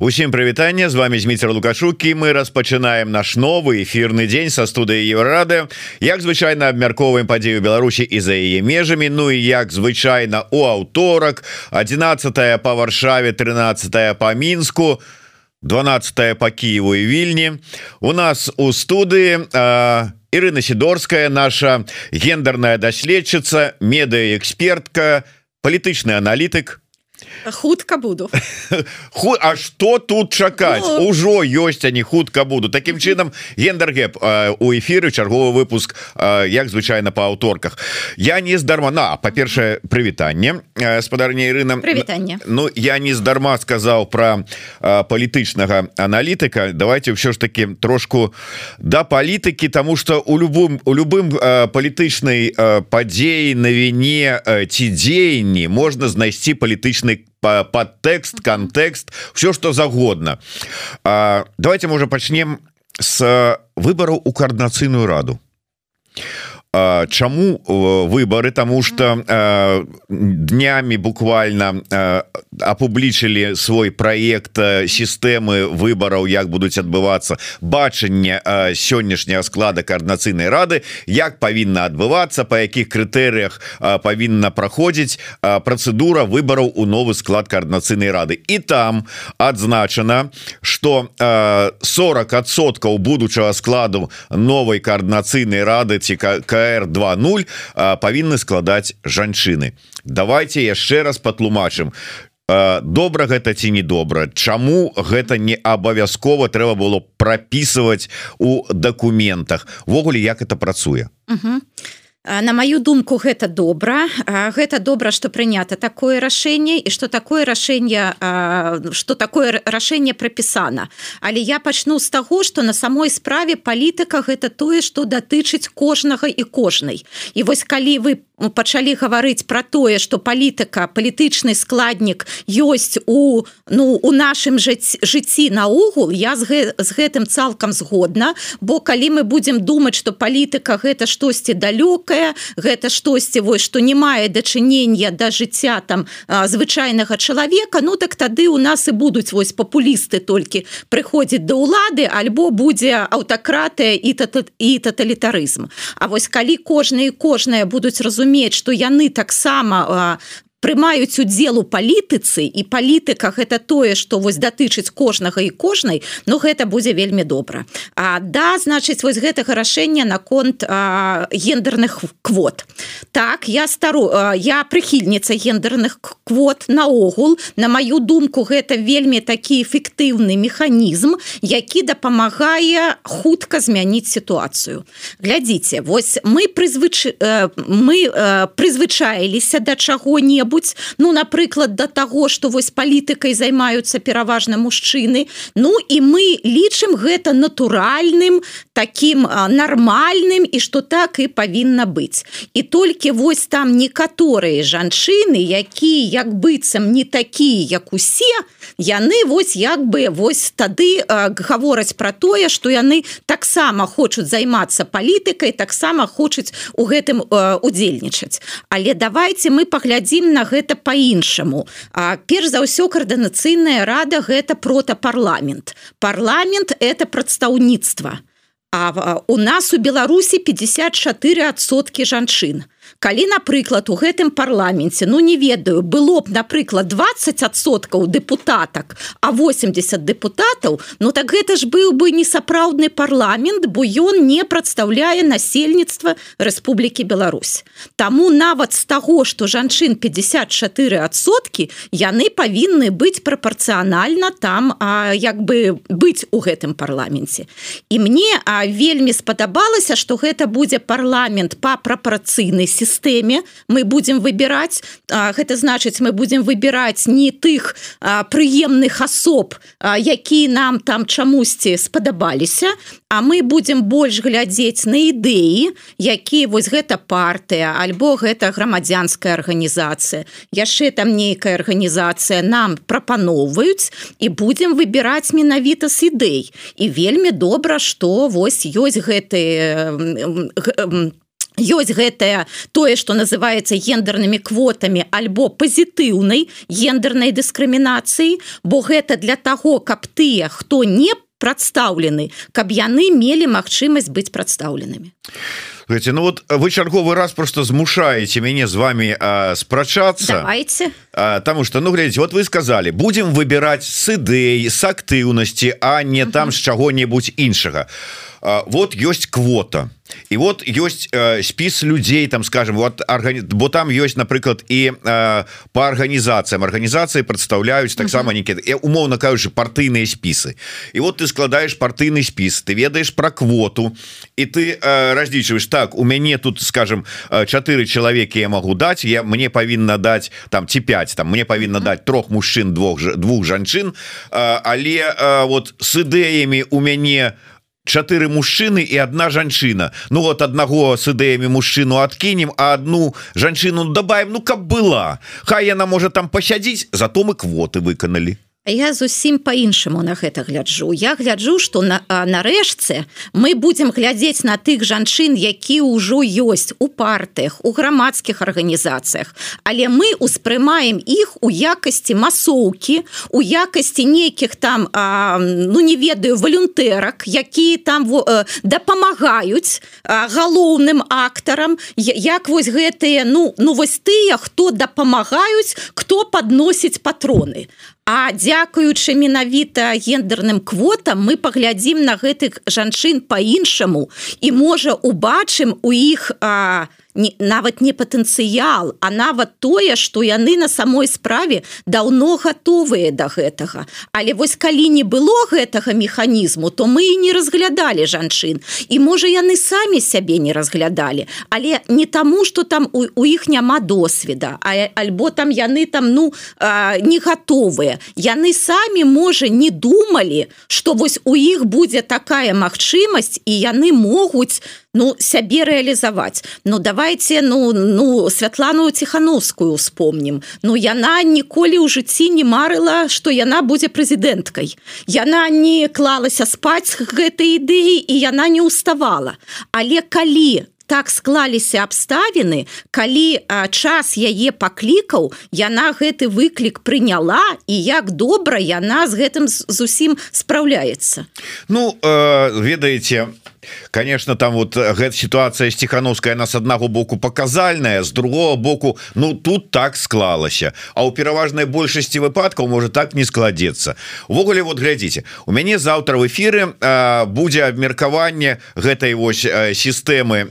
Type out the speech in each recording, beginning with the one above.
Усім прывітанне з вами Зміцер лукашукі мы распачынаем наш новы эфірны дзень са студыі еврады як звычайна абмярковаем падзею Беларусі і за яе межамі Ну і як звычайна у аўторак 11 по варшаве 13 по мінску 12 по Киеву і вільні. У нас у студыі Ірына сидорская наша гендерная даследчыца медыаэкспертка палітычны аналітык хутка буду. Ху, А что тут чакаць ну... ужо ёсць они хутка буду. Таким чынам гендергэп у эфиры чарговы выпуск як звычайно по аўторках я не здарма на па-першае прывітанне спадарня Ірына прывітанне Ну я не здарма сказаў про палітычнага аналітыка давайте все ж таки трошку да палітыкі тому что у любым у любым палітычнай падзеі на віне ці дзеянні можна знайсці палітычны подтекст контекст все что загодно. Давайте мы уже пачнем с выбору у коорднацыйную раду Чаму выборы тому что днями буквально апублічылі свой проект сістэмы выбораў як будуць адбывацца бачанне сённяшняга склада коорднацыйнай рады як павінна адбывацца по якіх крытэрыях павінна праходзіць процедура выбораў у новы склад коорднацыйнай рады. І там адзначана что 40соткаў будучага складу новой коорднацыйнай рады ці как КР 20 павінны складаць жанчыны. Давайте яшчэ раз патлумачым. Добра гэта ці не добра? Чаму гэта не абавязкова трэба было прапісваць у дакументах? Ввогуле як это працуе? Uh -huh. На маю думку гэта добра. Гэта добра что прынята такое рашэнне і что такое рашэнне что такое рашэнне прапісана. Але я пачну з таго что на самой справе палітыка гэта тое что датычыць кожнага і кожнай. І вось калі вы пачалі гаварыць про тое что палітыка палітычны складнік ёсць у ну у нашым жыцці наогул я з, гэ, з гэтым цалкам згодна. Бо калі мы будемм думаць что палітыка гэта штосьці далёкае гэта штосьці вось что не мае дачынення да жыцця там звычайнага чалавека ну так тады у нас і будуць вось папулісты толькі прыходзіць да ўлады альбо будзе аўтакратыя і тата, і таталітарызм. А вось калі кожны і кожная будуць разумець што яны таксама прымаюць удзел у палітыцы і палітыка гэта тое что вось датычыць кожнага і кожнай но гэта будзе вельмі добра. А да значыць вось гэтага рашэння наконт гендерных квот. Так я стару я прыхільніца гендерных квот наогул. На маю думку гэта вельмі такі эфектыўны механізм які дапамагае хутка змяніць сітуацыю. Глядзіце вось мы прызвыч мы прызвычаіліся да чаго-небудзь что-небудзь ну напрыклад до того что вось палітыкай займаюцца пераважна мужчыны Ну і мы лічым гэта натуральным таким нармальным і что так і павінна быць і толькі вось там некаторыя жанчыны якія як быццам не такія як усе яны вось як бы вось тады гавораць про тое что яны таксама хочуць займацца палітыкай таксама хочуць у гэтым удзельнічаць. Але давайте мы паглядзім на на гэта по-іншаму перш за ўсё каардынацыйная рада гэта протапарламент. Парламент это прадстаўніцтва. А у нас у беларусі 54сотки жанчын калі напрыклад у гэтым парламенце ну не ведаю было б напрыклад 20соткаў депутатак а 80 депутатаў Ну так гэта ж быў бы несапраўдны парламент бо ён не прадстаўляе насельніцтва Рэспублікі Беларусь. Таму нават з таго что жанчын 54сотки яны павінны быць прапорцыянальна там а як бы быць у гэтым парламенце. І мне а вельмі спадабалася что гэта будзе парламент по прапорцыйнай сістэме мы будем выбираць гэта значыць мы будем выбираць не тых прыемных асоб які нам там чамусьці спадабаліся а мы будем больш глядзець на ідэі які вось гэта партыя альбо гэта грамадзянская арганізацыя. Яшчэ там нейкая арганізацыя нам прапаноўваюць і будем выбираць менавіта с ідэй. І вельмі добра что вось ёсць гэты ёсць гэтае тое что называется гендернымі квотамі альбо пазітыўнай гендернай дыскрымінацыі бо гэта для таго каб тыя хто не прадстаўлены каб яны мелі магчымасць быць прадстаўленымі. Знаете, ну вот вы чарговы раз просто змушаете мяне з вами спрачацца давайте. Потому что ну глядите вот вы сказали будем выбирать с ідэй с актыўнасці а не там з чаго-небудзь іншага вот ёсць квота. І вот ёсць э, спіс людзей там скажем вот органи... бо там ёсць напрыклад і э, по арганізацыям арганізацыі прадстаўляюць таксама нейкі умоўна кажучы партыйныя спісы і вот ты складаешь партыйны спіс ты ведаеш про квоту і ты э, разлічваешь так у мяне тут скажем чатыры чалавекі я могу даць я мне павінна даць там ці 5 там мне павінна даць трох мужчын двух двух жанчын э, але э, вот с ідэямі у мяне чатыры мужчыны і одна жанчына. Ну вот аднаго с ідэямі мужчыну адкінем а одну жанчыну дабаем Ну каб была. Хай яна можа там пасядзіць зато мы квоты выканалі я зусім по-іншаму на гэта гляджу. Я гляджу что на нарэшце мы будем глядзець на тых жанчын які ўжо ёсць у партыях у грамадскіх арганізацыях. Але мы успрымаем іх у якасці масоўкі у якасці нейкіх там а, ну не ведаю валюнтэрак які там э, дапамагаюць галоўным актарам. Як вось гэтыя ну ну вось тыя хто дапамагаюць кто подносіць патроны А дзякуючы менавіта гендерным квотам мы паглядзім на гэтых жанчын по-іншаму і можа убачым у іх а, не, нават не патэнцыял а нават тое что яны на самой справе даўно гатовыя да гэтага. Але вось калі не было гэтага механізму то мы і не разглядалі жанчын. І можа яны самі сябе не разглядалі але не таму что там у, у іх няма досведа а альбо там яны там ну а, не гатовыя. Яны самі можа не думалі что вось у іх будзе такая магчымасць і яны могуць ну сябе реалізаваць Ну давайте ну ну Святлану ціхановскую вспомнім. Ну яна ніколі ў жыцці не марыла что яна будзе прэзідэнткай. Яна не клалася спаць гэтай ідэі і яна не уставала але калі так склаліся абставіны калі а, час яе паклікаў яна гэты выклік прыняла і як добра яна з гэтым зусім спраўляецца Ну э, ведаеце конечно там вот э, гэта ситуация стихановская нас аднаго боку показальная с другого боку Ну тут так склалася а у пераважнай большасці выпадкаў может так не складецца увогуле вот глядзіце у мяне завтра в эфиры э, будзе абмеркаванне гэтай вось э, сістэмы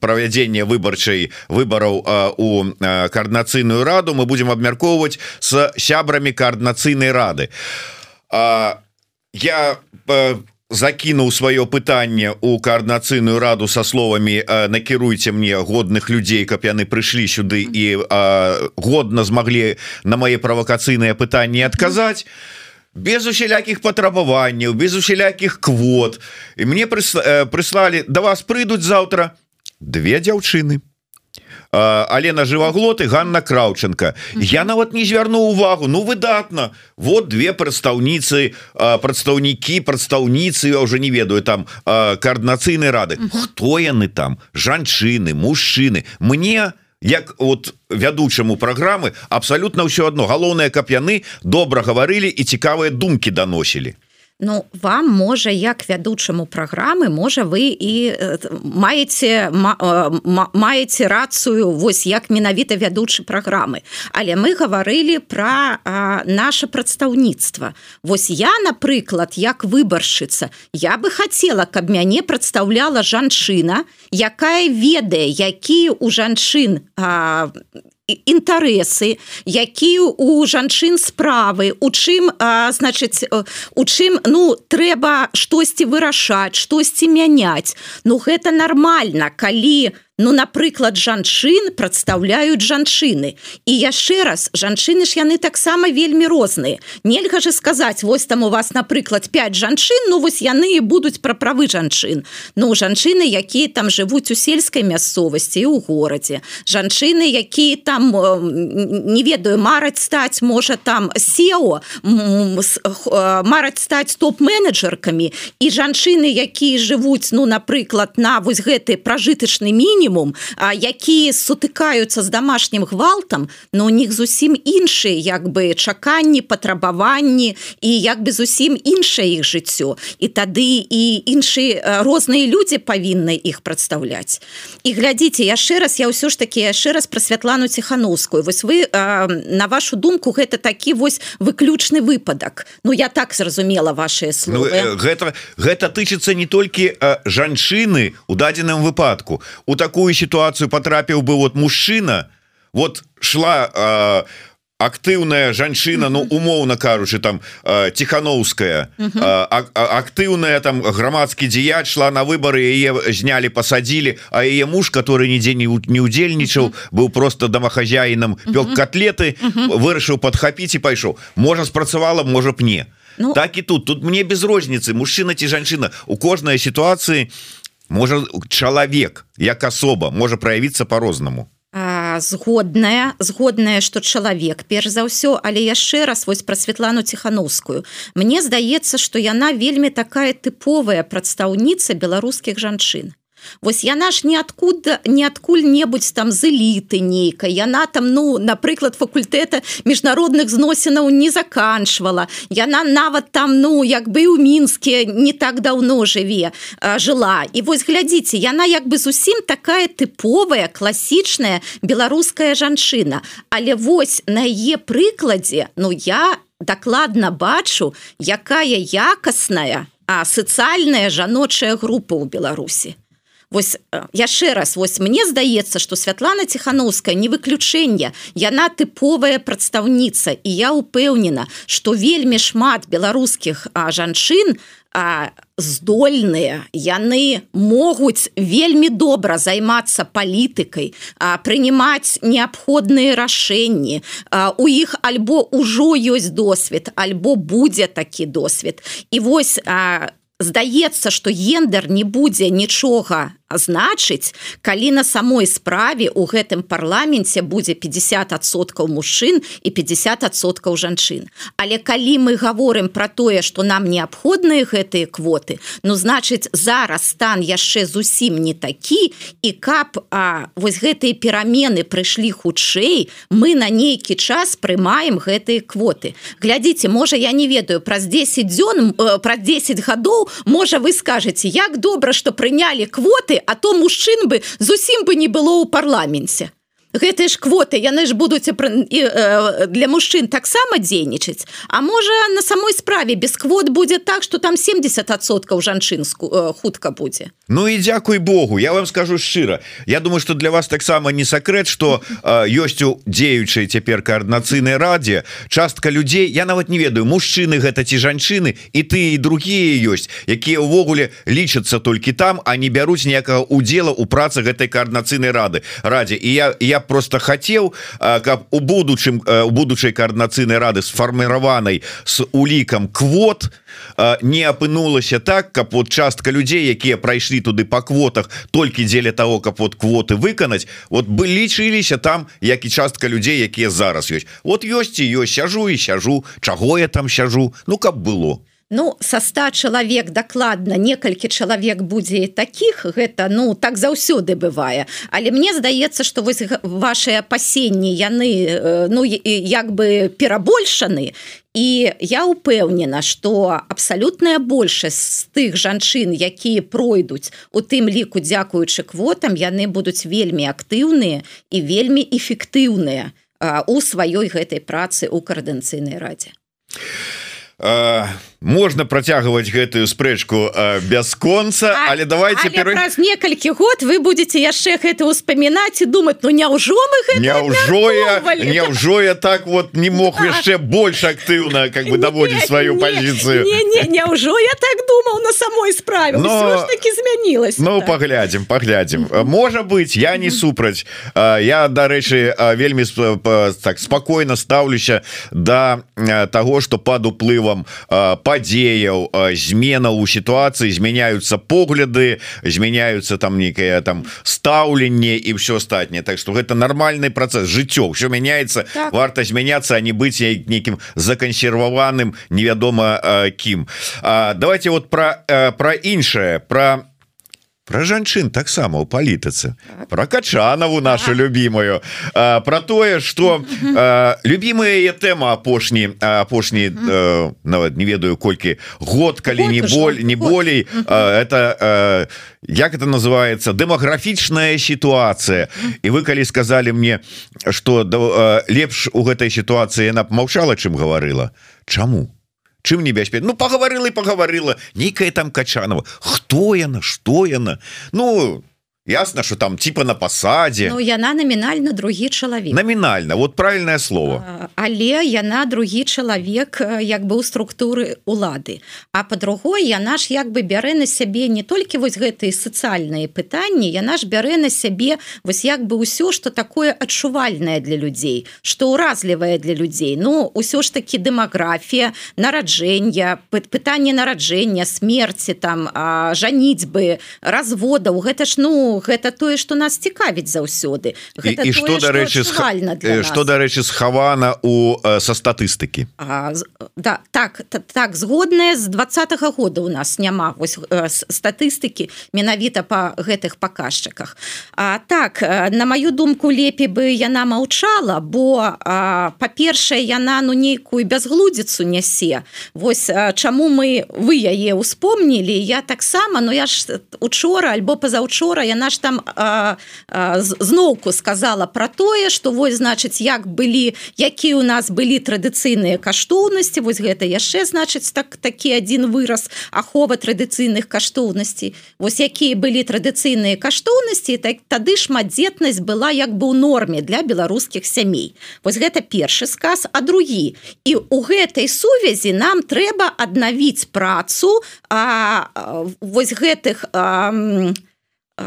правядзення выбарчай выбораў у коорднацыйную раду. Мы будем абмяркоўваць с сябрамі коорднацыйнай рады. Я по закінуў сваё пытанне у коорднацыйную раду со словамі накіруйте мне годных людзей каб яны прыйшлі сюды і а, годна змаглі на мае правакацыйныя пытанні адказаць без усялякіх патрабаванняў без усялякіх квот. І мне прыслалі да вас прыйдуць заўтра две дзяўчыны Алена жываглот і Ганна Краўченко. Я нават не звярну увагу. Ну выдатна. Вот две прадстаўніцы прадстаўнікі прадстаўніцы я уже не ведаю там коорднацыйнай рады. Хто яны там? Жанчыны мужчыны. Мне як вот вядучаму праграмы абсалютна ўсё одно галоўнае каб яны добра гаварылі і цікавыя думкі даносілі Ну вам можа як вядучаму праграмы можа вы і маеце маеце рацыю вось як менавіта вядучы праграмы. Але мы гаварылі пра наше прадстаўніцтва. Вось я напрыклад як выбаршчыца я бы хацела каб мяне прадстаўляла жанчына якая ведае якія у жанчын інтарэсы якія у жанчын справы у чым а, значыць у чым ну трэба штосьці вырашаць штосьці мяняць. Ну гэта нормально калі у Ну напрыклад жанчын прадстаўляюць жанчыны. І яшчэ раз жанчыны ж яны таксама вельмі розныя. Нельга же сказаць вось там у вас напрыклад 5 жанчын Ну вось яны і будуць пра правы жанчын. Ну жанчыны якія там жывуць у сельскай мясцовасці у горадзе. Жанчыны якія там не ведаю мараць стаць можа там сео мараць стаць топ-менеджеркамі і жанчыны якія жывуць ну напрыклад на вось гэты пражытачны мінімум мінімум які сутыкаюцца з домашнім гвалтам но у них зусім іншыя як бы чаканні патрабаванні і як бы зусім іншае іх жыццё. І тады і іншыя розныя людзі павінны іх прадстаўляць. І глядзіце яшчэ раз я ўсё ж таки яшчэ раз про святлану ціхановскую. Вось вы на вашу думку гэта такі вось выключны выпадак. Ну я так зразумела ваши словы. ну, гэта гэта тычыцца не толькі жанчыны у дадзеным выпадку. У такую сітуацыю потрапіў бы вот мужчына вот шла актыўная жанчына Ну умоўна кажучы там тихохановская актыўная там грамадскі дзеяч шла на выборы яе знялі посадили а яе муж который нідзе не не удзельнічаў быў просто домахозяінам пёк котлеты вырашыў подхапіць і пайшоў можа спрацавала можа б не. Ну, так і тут. Тут мне без розніцы мужчына ці жанчына у кожнай сітуацыі можа чалавек як асоба можа праявіцца по-рознаму згодная згодная что чалавек перш за ўсё але яшчэ раз вось про Светлану ціхановскую Мне здаецца что яна вельмі такая тыповая прадстаўніца беларускіх жанчын Вось яна ж ниадкуда ниадкуль-небудзь там з эліты нейкай яна там ну напрыклад факультэта міжнародных зносінаў не заканчвала яна нават там ну як бы ў мінске не так даўно жыве жыла і вось глядзіце яна як бы зусім такая тыповая класічная беларуская жанчына але вось на яе прыкладзе ну я дакладна бачу якая якасная а сацыяльная жаночая група ў беларусі Вось яшчэ раз вось мне здаецца что Святлана ціхановская не выключэнне. Яна тыповая прадстаўніца і я упэўнена что вельмі шмат беларускіх жанчын а здольныя. Яны могуць вельмі добра займацца палітыкай прынимаць неабходныя рашэнні. У іх альбо ўжо ёсць досвед альбо будзе такі досвед. І вось здаецца что гендер не будзе нічога значыць калі на самой справе у гэтым парламенце будзе 50соткаў мужчын і 50соткаў жанчын. Але калі мы говорим про тое что нам неабходныя гэтыя квоты ну значыць зараз стан яшчэ зусім не такі і кап а вось гэтыя перамены прыйшлі хутчэй мы на нейкі час прымаем гэтые квоты. Глядзіце можа я не ведаю праз 10 дзён э, пра 10 гадоў можа вы скажете як добра что прынялі квоты а то мужчын бы зусім бы не было ў парламенце гэтыя ж квоты яны ж будуць для мужчын таксама дзейнічаць. А можа на самой справе без квот будзе так что там 70соткаў жанчынску хутка будзе. Ну і дзякуй Богу. Я вам скажу шчыра. Я думаю что для вас таксама не сакрэт что ёсць у дзеючай цяпер коаарднацыйнай радзе частка людзей я нават не ведаю мужчыны гэта ці жанчыны і ты і другія ёсць якія ўвогуле лічацца толькі там а не бяруць ніякага удзела у працы гэтай коаарднацыйнай рады радзе. І я я просто хотел каб у будучым у будучай коаарднацыйнай рады сфарміраванай с улікам квот не апынулася так каб вот частка людзей якія прайшлі туды по квотах толькі дзеля того каб вот квоты выканаць вот бы лічыліся там як і частка людзей якія зараз ёсць. Вот і ёсць сяжу і сяжу. Чаго я там сяжу? Ну каб было Ну са 100 чалавек дакладна некалькі чалавек будзе таких гэта ну так заўсёды бывае. Але мне здаецца что вось ваши апасенні яны э, ну як бы перабольшаны. І я упэўнена что абсалютная большасць з тых жанчын якія пройдуць у тым ліку дзякуючы квотам яны будуць вельмі актыўныя і вельмі эфектыўныя у сваёй гэтай працы у каардынцыйнай радзе можна працягваць гэтую спрэчку бясконца але давайте пер... праз некалькі год вы будете яшчэ гэта успамінаць і думаць Ну няўжо мы няўжо я няўжо я так вот не мог яшчэ больш актыўна как бы даводзіць сваю пазіцыю. няўжо я так думаў на самой справе. Таки змянилась Ну так. паглядзім паглядзім. Можа быть я не супраць. Я дарэчы вельмі так спокойно стаўлюся до того что пад уплывам по падзеяў змена ў сітуацыі змяняюцца погляды змяняюцца там некае там стаўленне і все астатняе Так что гэта нармальны працэс жыццё все мяняецца так. варта змяняцца а не быць нейкім закансерваваным невядома кім давайте вот про про іншае про про жанчын таксама у палітыцы. Так. про качанаву нашу любимую про тое что любимая тэма апошні апошні нават не ведаю колькі год калі не боль не болей это як это называется дэмаграфічная сітуацыя. І вы калі сказали мне что лепш у гэтай сітуацыі яна маўчала чым гаварыла. Чаму чым небяспе Ну пагаварыла і пагаварыла. Нейкая там качанова. Хто яна? Что яна? Ну ясно что там типа на пасадзе ну, яна номінальна другі чалавек номінальна вот правильное слово. Але яна другі чалавек як бы у структуры улады а по-другой яна ж як бы бярэ на сябе не толькі вось гэтые сацыяльныя пытанні яна ж бярэ на сябе вось як бы ўсё что такое адчувальное для людзей что уразлівае для людзей Ну ўсё ж таки дэмаграфія нараджэння пытанне нараджэння смерти там жаніцьбы разводаў гэта ж ну гэта тое что нас цікавіць заўсёды. І, і что дарэчы что дарэчы схавана у са статыстыкі? Да так та, так згодная з двадцатого года у нас няма вось статыстыкі менавіта по гэтых паказчыках. А так на маю думку лепей бы яна маўчала бо па-першае яна ну нейкую бязглудзіцу нясе. Вось чаму мы вы яе успомнілі я таксама но я ж учора альбо пазаўчора яна ж там зноўку сказала про тое что вось значыць як былі якія у нас былі традыцыйныя каштоўнасці вось гэта яшчэ значыць так такі один выраз ахова традыцыйных каштоўнасцей вось якія былі традыцыйныя каштоўнасці так тады шматдзетнасць была як бы ў норме для беларускіх сямей. Вось гэта першы сказ а другі. І у гэтай сувязі нам трэба аднавіць працу а вось гэтых а,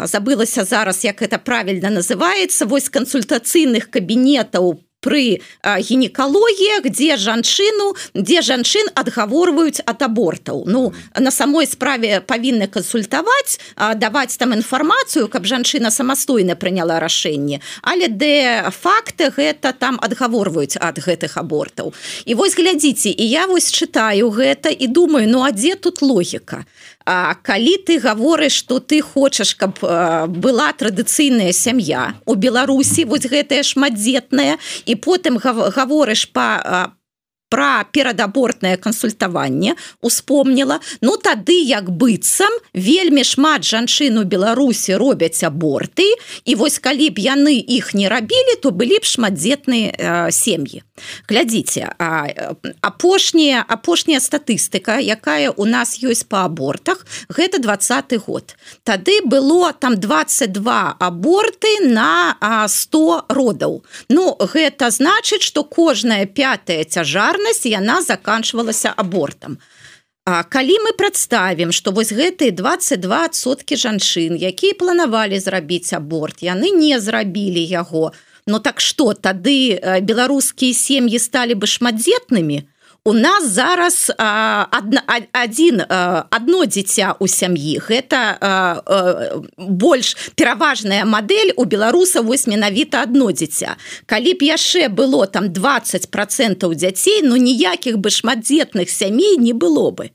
забылася зараз як это правильно называется вось кансультацыйных кабінетаў при гінекалогіях где жанчыну дзе жанчын адгаворваюць ад абортаў. Ну на самой справе павінны кансультаваць даваць там інфармацыю каб жанчына самастойна прыняла рашэнне. Але де факты гэта там адгаворваюць ад гэтых абортаў. І вось глядзіце і я вось чытаю гэта і думаю ну а дзе тут логіка А калі ты гаворыш что ты хочаш каб была традыцыйная сям'я у Беларусі вось гэтая шматдзетная і потым гаворыш по про перадабортнае кансультаванне успомніла. Ну тады як быццам вельмі шмат жанчын у Беларусі робяць аборты і вось калі б яны іх не рабілі то былі б шматдзетныя э, сем'і. Глядзіце апошняя апошняя статыстыка якая у нас ёсць по абортах гэта двадцатый год. Тады было там 22 аборты на 100 родаў. Ну гэта значыць что кожная пятая цяжарная папулярнасць яна заканчвалася абортам. А калі мы прадставім, што вось гэтыя 22соткі жанчын, якія планавалі зрабіць аборт, яны не зрабілі яго. Ну так што тады беларускія сем'і сталі бы шматдзетнымі, у нас зараз а, адна, один одно дзіця у сям'і гэта больш пераважная модель. У беларуса вось менавіта одно дзіця калі б яшчэ было там 20 процентаў дзяцей но ну, ніякіх бы шматдзетных сямей не было бы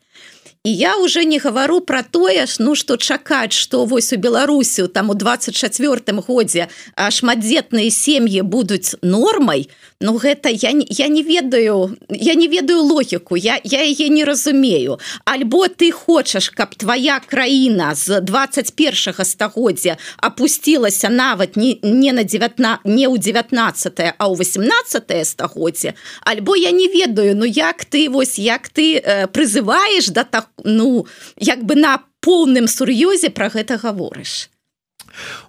І я уже не гавару про тое ж ну что чакаць что вось у беларусю там у 24 годзе шматдзетныя сем'і будуць нормай Ну гэта я я не ведаю я не ведаю логіку я я яе не разумею. Альбо ты хочаш каб твоя краіна з 21 стагоддзя опусцілася нават не не на 19 не ў 19 а ў 18 стагоддзе альбо я не ведаю Ну як ты вось як ты э, прызываешь да так ну як бы на поўным сур'ёзе про гэта гаворыш.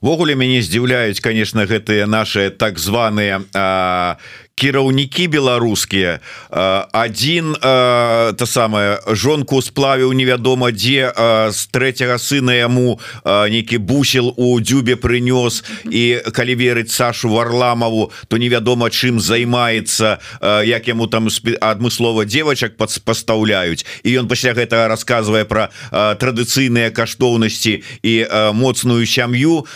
Ввогуле мяне здзіўляюць конечно гэтыя наши так званыя кіраўнікі беларускія один то самое жонку сплавіў невядома дзе з третьего сына яму нейкі бусел у дзюбе прынёс. І калі верыць Сашу варламаву то невядома чым займаецца як яму там адмыслова девочак пастаўляюць. І ён пасля гэтага рассказывае про традыцыйныя каштоўнасці і моцную сям'ю.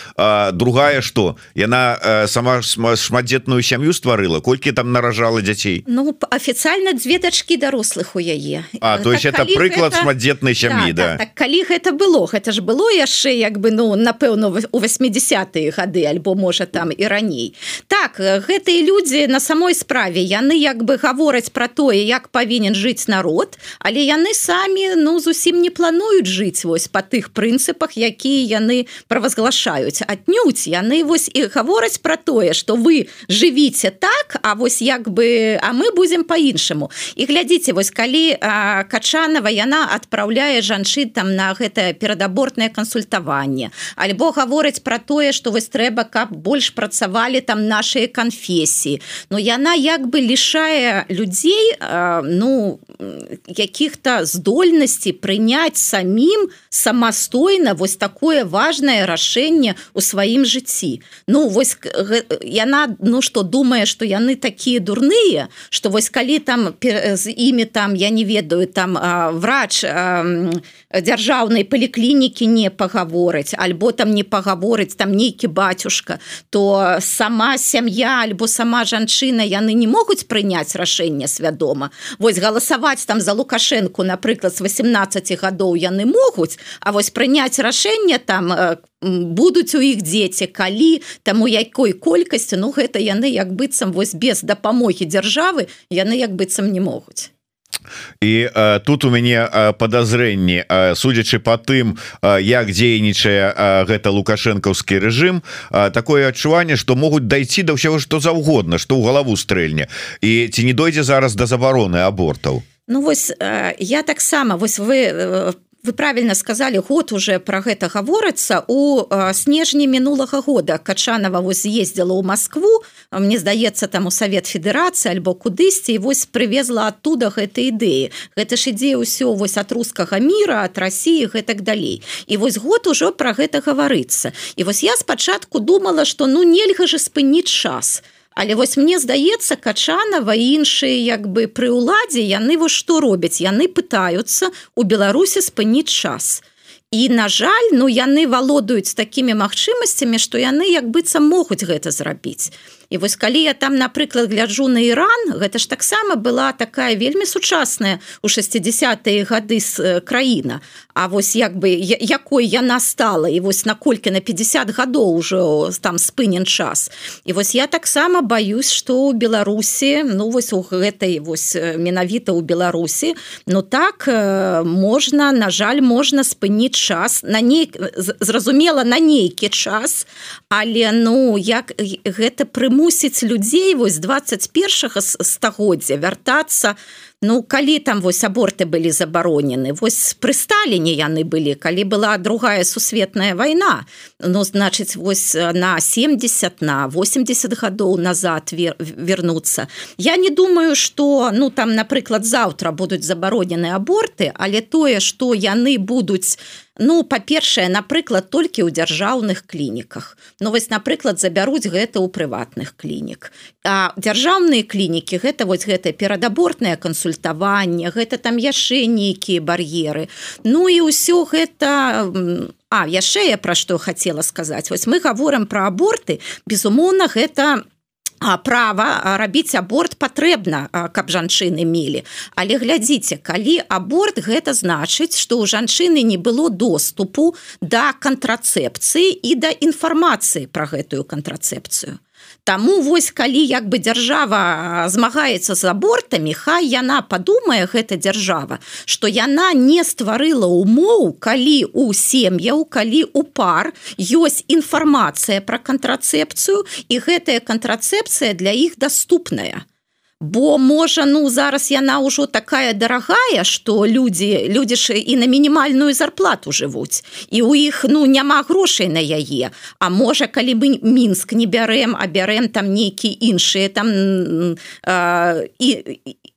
Другая что яна сама шматдзетную сям'ю стварыла? Колькі колькі там наражала дзяцей Ну офіцыяльна дзве дачки дарослых у яе. А то есть это прыклад шматдзетнай сям'і да, да, так, калі гэта было гэта ж было яшчэ як бы ну напэўна у 80-е гады альбо можа там і раней. Так гэтыя людзі на самой справе яны як бы гавораць про тое як павінен жыць народ але яны самі ну зусім не плануюць жыць вось по тых прынцыпах якія яны правазглашаюць. Аднюць яны вось і гавораць про тое что вы жывіце так а вось як бы а мы будем по-іншаму і глядзіце вось калі а, качанова яна адпраўляе жанчын там на гэтае перадабортнае кансультаванне альбо гавораць про тое что вось трэба каб больш працавалі там наши канфесіі. Но яна як бы лішае людзей а, ну каких-то здольнасці прыняць самім самастойна вось такое важное рашэнне у сваім жыцці. Ну вось яна ну что думае что яны такія дурныя что вось калі там з імі там я не ведаю там а, врач дзяржаўнай паліклінікі не пагаворыць альбо там не пагаворыць там нейкі батюшка то сама сям'я альбо сама жанчына яны не могуць прыняць рашэнне свядома. Вось галасаваць там за лукашенко напрыклад з 18 гадоў яны могуць А вось прыняць рашэнне там будуць у іх дзеці калі там у якой колькасці ну гэта яны як быццам вось без дапамогі дзяржавы яны як быццам не могуць. І э, тут у мяне э, подазрэнні э, судзячы по тым э, як дзейнічае э, гэта лукашэнкаўскі рэжым э, такое адчуванне что могуць дайсці да ўсяго что заўгодна что ў галаву стрэльне. І ці не дойдзе зараз да забароны абортаў? Ну вось э, я таксама вось вы э, вы правильно сказали год уже про гэта гаворыцца. У снежні мінулага года качанова вось ездила у Москву мне здаецца там у Савет Федерацыі альбо кудысьці вось привезла оттуда гэтай ідэі. Гэта ж ідзе ўсё вось от рускага мира от России гэтак далей. І вось год ужо про гэта гаварыцца. І вось я спачатку думала что ну нельга же спыніць час. то Але вось мне здаецца качанова іншыя як бы пры ўладзе яны вось што робяць? Яны пытаюцца у беларусі спыніць час і на жаль ну яны валодаюць такімі магчымасцямі што яны як быццам могуць гэта зрабіць. І вось калі я там напрыклад гляджу на Іран гэта ж таксама была такая вельмі сучасная у 60-е гады з э, краіна. А вось як бы якой яна стала і вось наколькі на 50 гадоў ужо там спынен час. І вось я таксама баюсь что у Беларусі ну вось у гэтай вось э, менавіта ў Беларусі Ну так э, можна на жаль можна спыніць час на ней зразумела на нейкі час але ну як гэта прыму прымусіць людзей вось 21 стагоддзя вяртацца Ну калі там вось аборты былі забаронены вось пры сталіне яны былі калі была другая сусветная вайна. Ну значыць вось на 70 на 80 гадоў назад вер, вернуцца. Я не думаю что ну там напрыклад заўтра будуць забаронены аборты але тое что яны будуць Ну па-першае напрыклад толькі ў дзяржаўных клініках. Ну вось напрыклад забяруць гэта ў прыватных клінік. А дзяржаўныя клінікі гэта вось гэта кансультацыя кансультаванне гэта там яшчэ нейкія бар'еры. Ну і ўсё гэта а яшчэ я пра што хацела сказаць. Вось мы гаворым пра аборты. Безумоўна гэта права рабіць аборт патрэбна каб жанчыны мелі. Але глядзіце калі аборт гэта значыць што ў жанчыны не было доступу да кантрацэпцыі і да інфармацыі пра гэтую кантрацэпцыю Таму вось калі як бы дзяржава змагаецца з абортамі хай яна падумае гэта дзяржава што яна не стварыла умоў калі у сем'яў калі у пар ёсць інфармацыя пра кантрацэпцыю і гэтая кантрацэпцыя для іх даступная бо можа ну зараз яна ўжо такая дарагая что людзі людзі ж і на мінімальную зарплату жывуць. І у іх ну няма грошай на яе. А можа калі мы мінск не бярэм а бярэм там нейкі іншыя там э, і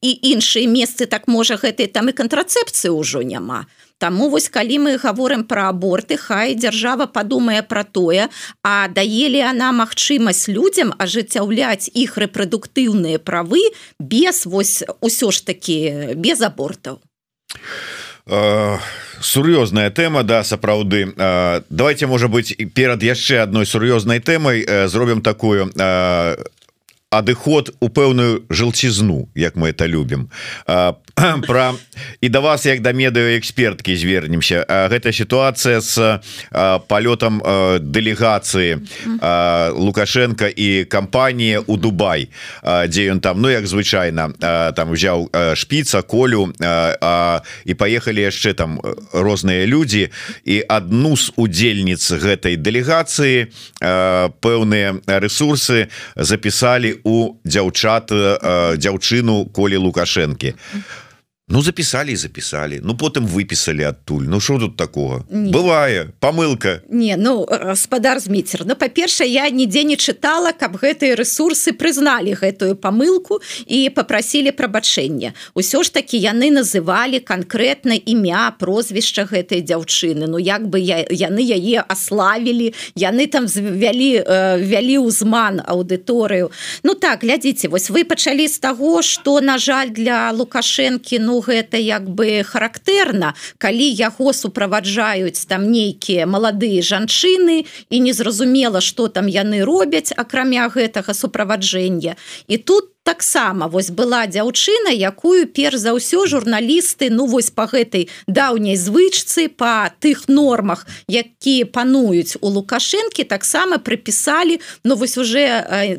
і іншыя месцы так можа гэтай там і кантрацэпцыі ўжо няма. то Таму вось калі мы гаворым пра аборты хай дзяржава падумае пра тое а даелі она магчымасць людзям ажыццяўляць іх рэпрадуктыўныя правы без вось усё ж такі без абортаў? Сур'ёзная тэма да сапраўды. Давайте можа быть перад яшчэ адной сур'ёзнай тэмай зробім такую адыход у пэўную жылцізну як мы это любім про і да вас як да медыаэксперткі звернемся. Гэта сітуацыя с палётам дэлегацыі лукашенко і кампанія у Дубай дзе ён там ну як звычайна там узяў шпіца колю і паехалі яшчэ там розныя людзі. І адну з удзельніц гэтай дэлегацыі пэўныя ресурсы запісалі у дзяўчат дзяўчыну колі лукашэнкі Ну записали записали. Ну потым выписали адтуль Ну что тут такого? Не. бывае помылка. Не ну гаспадар зміцер Ну па-першае я нідзе не чытала каб гэтыя ресурсы прызналі гэтую помылку і попросили прабачэння усё ж таки яны называлі конкретно імя прозвішча гэтай дзяўчыны. Ну як бы я яны яе аславілі яны там вялі вялі ўзман аўдыторыю. Ну так глядзіце вось вы пачалі з таго что на жаль для лукашэнкі Ну гэта як бы характэрна калі яго суправаджаюць там нейкія маладыя жанчыны і незразумела что там яны робяць акрамя гэтага суправаджэння. І тут таксама вось была дзяўчына якую перш за ўсё журналісты ну вось по гэтай даўняй звычцы по тых нормах якія пануюць у лукашэнкі таксама прыпісалі ну вось уже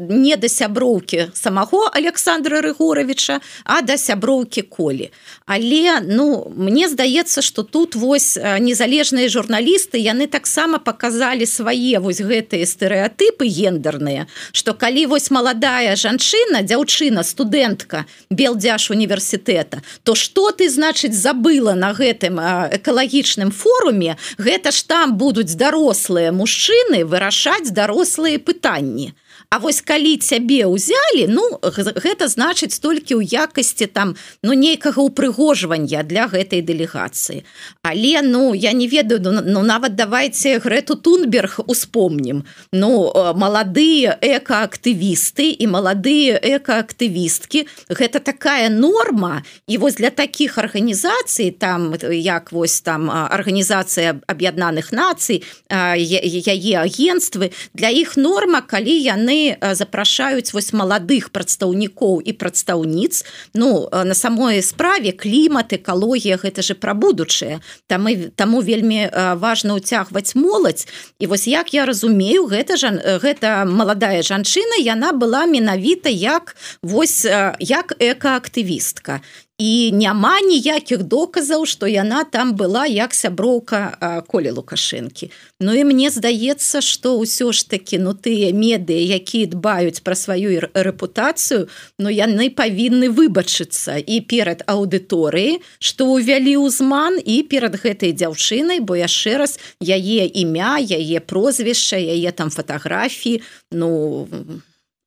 не да сяброўкі самого Александра рыгоровича а да сяброўкі колі але ну мне здаецца что тут вось незалежныя журналісты яны таксама показалі свае вось гэтыя стэеатыпы гендерныя что калі вось маладая жанчына дзяўчына жанчына студэнтка белдзяж універсітэта то что ты значыць забыла на гэтым экалагічным форуме? Гэта ж там будуць дарослыя мужчыны вырашаць дарослыя пытанні А вось калі цябе ўзялі ну гэта значыць толькі ў якасці там ну нейкага упрыгожвання для гэтай дэлегацыі. Але ну я не ведаю ну, ну нават давайте грэту тунберг успомнім. Ну маладыя экаактывісты і маладыя экаактывісткі гэта такая норма і вось для таких арганізацый там як вось там арганізацыя аб'яднаных нацый яе агентствы для іх норма калі яны яны запрашаюць вось маладых прадстаўнікоў і прадстаўніц Ну на самой справе клімат экалогія гэта же пра будучае там і таму вельмі важна ўцягваць моладзь і вось як я разумею гэта жан гэта маладая жанчына яна была менавіта як вось як экаактывістка і няма ніякіх доказаў што яна там была як сяброўка колі лукашэнкі. Ну і мне здаецца што ўсё ж такі ну тыя медыі якія дбаюць пра сваю рэпутацыю но яны павінны выбачыцца і перад аўдыторыі што ўвялі ўзман і перад гэтай дзяўчынай бо яшчэ раз яе імя яе прозвішча яе там фатаграфіі ну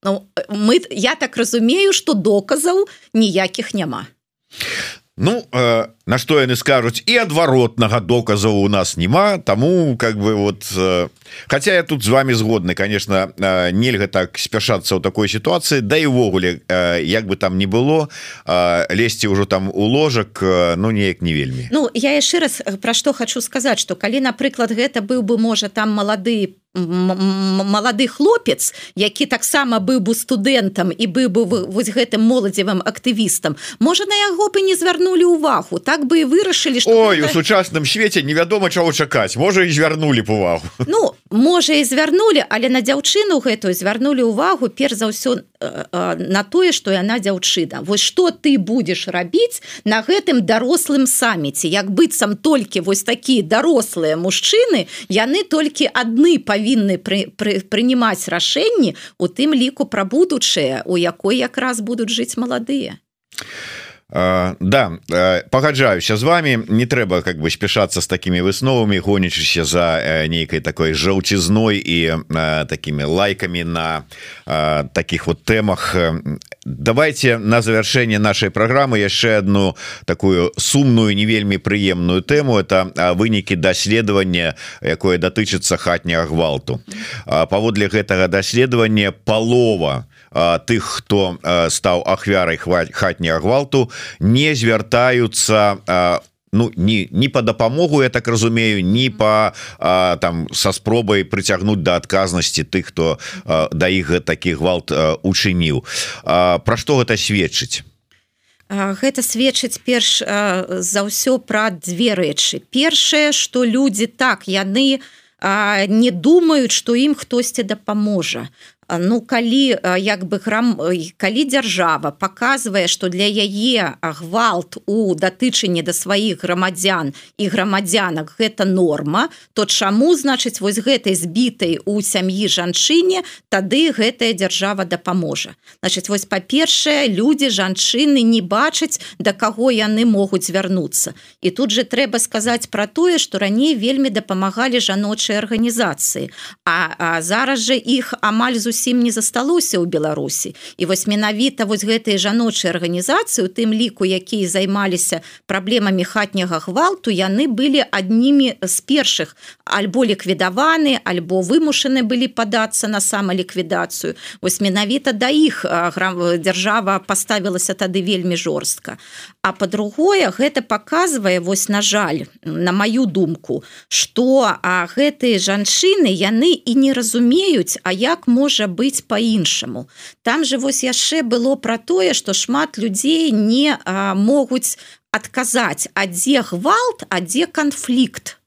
Ну, мы я так разумею что доказаў ніякіх няма Ну э, на што яны скажуць і адваротнага доказаў у нас няма Таму как бы вот э, Хаця я тут з вами згодны конечно э, нельга так спяшацца ў такой сітуацыі Да і ўвогуле э, як бы там не было э, лезці ўжо там у ложак э, ну неяк не вельмі. Ну я яшчэ раз пра што хочу сказаць что калі напрыклад гэта быў бы можа там малады малады хлопец які таксама быў бы студэнтам і быў бы вось гэтым моладзевым актывістам можа на яго бы не звярнулі увагу так бы і вырашылі что Ой, гэта... у сучасным свеце невядома чаго чакаць. Можа і звярнулі б увагу. Ну можа і звярнулі але на дзяўчыну гэтую звярнулі увагу перш за ўсё на тое что яна дзяўчына. Вось что ты будешь рабіць на гэтым дарослым саміце? Як быццам толькі вось такія дарослыя мужчыны яны толькі адны павінны пры, пры, прынимаць рашэнні у тым ліку пра будучае у якой якраз будуць жыць маладыя а да пагаджаюся з вами. Не трэба как бы спяшацца з такими высновамі гонячыся за нейкай такой жаўцізной і такими лайками на таких вот тэмах давайте на завершэнне нашай праграмы яшчэ одну такую сумную не вельмі прыемную тэму это вынікі даследавання якое датычыцца хатняга гвалту паводле гэтага даследавання палова тых хто стаў ахвярай хваць хатняга гвалту не звяртаюцца ну не не по дапамогу я так разумею не по а, там со спробай прыцягнуць до адказнасці тых хто да іх такі гвалт учыніў. Про што гэта сведчыць? Гэта сведчыць перш за ўсё пра две рэчы. Першае что людзі так яны не думаюць што ім хтосьці дапаможа ну калі як бы храм калі дзяржава показвае что для яе гвалт у датычанні да сваіх грамадзян і грамадзянак гэта норма то чаму значыць вось гэтай збітай у сям'і жанчыне тады гэтая дзяржава дапаможа? Значит вось па-першае людзі жанчыны не бачаць да каго яны могуць звярнуцца. І тут же трэба сказаць про тое что раней вельмі дапамагалі жаночыя арганізацыі. А, а зараз же іх амаль зусім зусім не засталося ў беларусі. І вось менавіта вось гэтыя жаночыя арганізацыі у тым ліку якія займаліся праблемамі хатняга гвалту яны былі аднімі з першых. Альбо ліквідаваны альбо вымушаны былі падацца на самаліквідацыю. Вось менавіта да іх дзяржава паставілася тады вельмі жорстка. А по-другое гэта показвае вось на жаль на маю думку что а гэтыя жанчыны яны і не разумеюць а як можа быць по-іншаму. Там же вось яшчэ было про тое что шмат людзей не а, могуць адказаць а дзе гвалт а дзе канфлікт.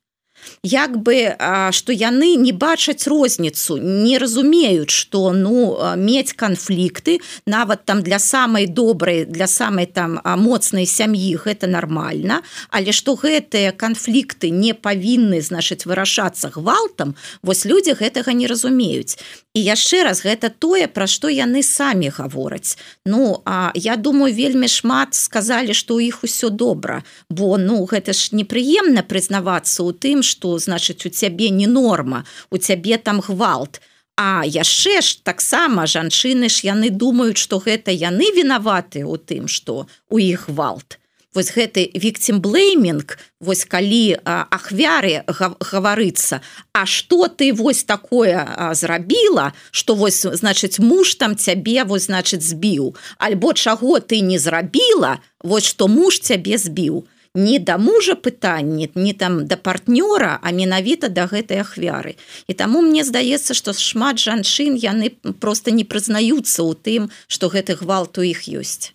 Як бы что яны не бачаць розніцу не разумеюць что ну мець канфлікты нават там для самай добрай для самай там моцнай сям'і гэта нормально але что гэтыя канфлікты не павінны значыць вырашацца гвалтам вось людзі гэтага не разумеюць і яшчэ раз гэта тое пра што яны самі гавораць. Ну а я думаю вельмі шмат сказалі что у іх усё добра. Бо ну гэта ж непрыемна прызнавацца ў тым что значыць у цябе не норма у цябе там гвалт. А яшчэ ж таксама жанчыны ж яны думаюць что гэта яны вінаваты у тым что у іх гвалт вось гэты вікцім блейминг вось калі ахвяры гаварыцца А что ты вось такое зрабіла что вось значыць муж там цябе вось значыць збіў? Альбо чаго ты не зрабіла вось что муж цябе збіў не да мужа пытанні не там да партнёра а менавіта да гэтай ахвяры. І таму мне здаецца што шмат жанчын яны просто не прызнаюцца ў тым што гэты гвалт у іх ёсць.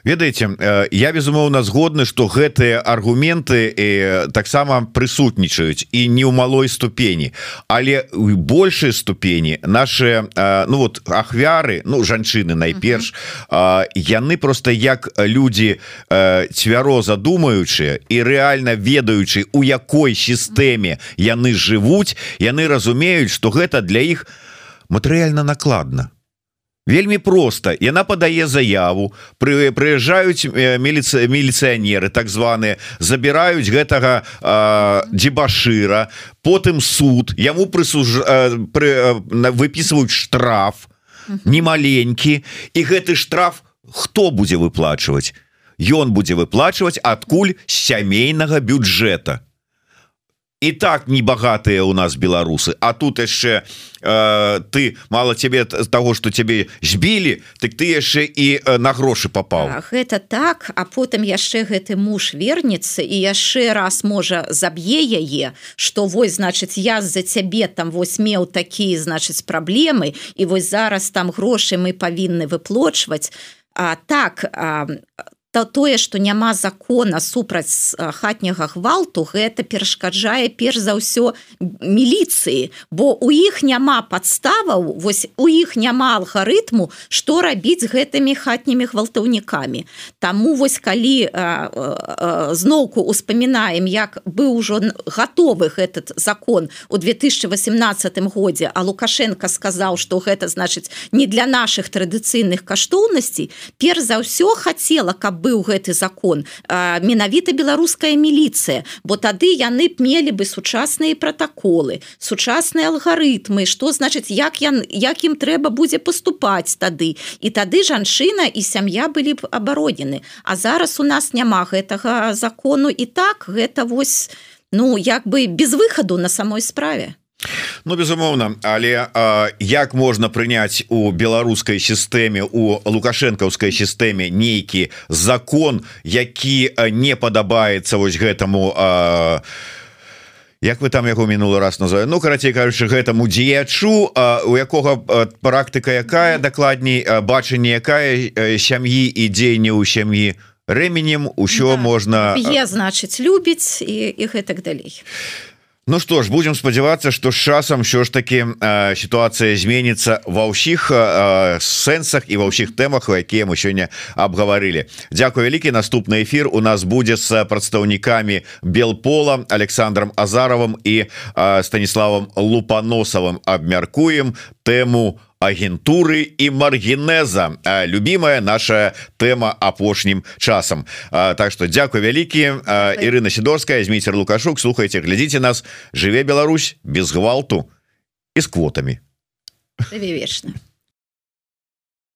Ведаеце я безумоўна згодны што гэтыя аргументы таксама прысутнічаюць і не ў малой ступені. Але у большай ступені наши ну вот ахвяры ну жанчыны найперш яны просто як людзі цвяроза думаюць ведаючыя і рэальна ведаючы у якой сістэме яны жывуць яны разумеюць что гэта для іх матэрыяльна накладна. Вельмі просто яна падае заяву пры прыязджаюць міліцы міліцыянеры так званыя забіраюць гэтага дзебашыра потым суд яму прысуж пры выписываюць штраф немаленькі і гэты штраф хто будзе выплачваць ён будзе выплачваць адкуль сямейнага бюджэта. І так небагатыя у нас беларусы А тут яшчэ э, ты мало цябе того что цябе збілі так ты яшчэ і э, на грошы попал гэта так а потым яшчэ гэты муж вернется і яшчэ раз можа заб'е яе что вось значыць я з-за цябе там вось меў такія значыць праблемы і вось зараз там грошы мы павінны выплочваць. А так то тое что няма закона супраць хатняга гвалту гэта перашкаджае перш за ўсё міліцыі. Бо у іх няма подставаў вось у іх няма алгарытму что рабіць гэтымі хатнімі гвалтаўнікамі. Таму вось калі зноўку успамінаем як быў ужо готовы этот закон у 2018 годзе а лукашенко сказаў что гэта значыць не для наших традыцыйных каштоўнасцей перш за ўсё хацела каб быў гэты закон. Менавіта беларуская міліцыя. Бо тады яны б мелі бы сучасныя протаколы сучасныя алгарытмы что значыць як я як ім трэба будзе поступаць тады. І тады жанчына і сям'я былі б абаронены. А зараз у нас няма гэтага закону. І так гэта вось ну як бы без выхаду на самой справе Ну безумоўна але а, як можна прыняць у беларускай сістэме у лукашэнкаўскай сістэме нейкі закон які не падабаецца вось гэтаму а, Як вы там яго мінулы раз называю Ну карацей кажучы гэтаму дзеячу у якога практыка якая дакладней бачанне якая сям'і і дзеянне ў сям'і рэменем усё да. можна я значыць любіць і, і гэтак далей Ну что ж будем спадзявацца что з часам що ж таки э, ситуация зменится ва ўсіх э, сэнсах і ва ўсіх тэмах якія мы сёння обгаварылі Дякую вялікі наступны эфир у нас будзе с прадстаўнікамі белпола Александром азаровым і э, станіславом лупаносовым абмяркуем тэму о агентуры і маргенеза любимая наша тэма апошнім часам. Так что дзякуй вялікі. Ірына сидорская змейцер лукашук слухайте глядзіце нас. Жыве Беларусь без гвалту і з квотамі. Вечна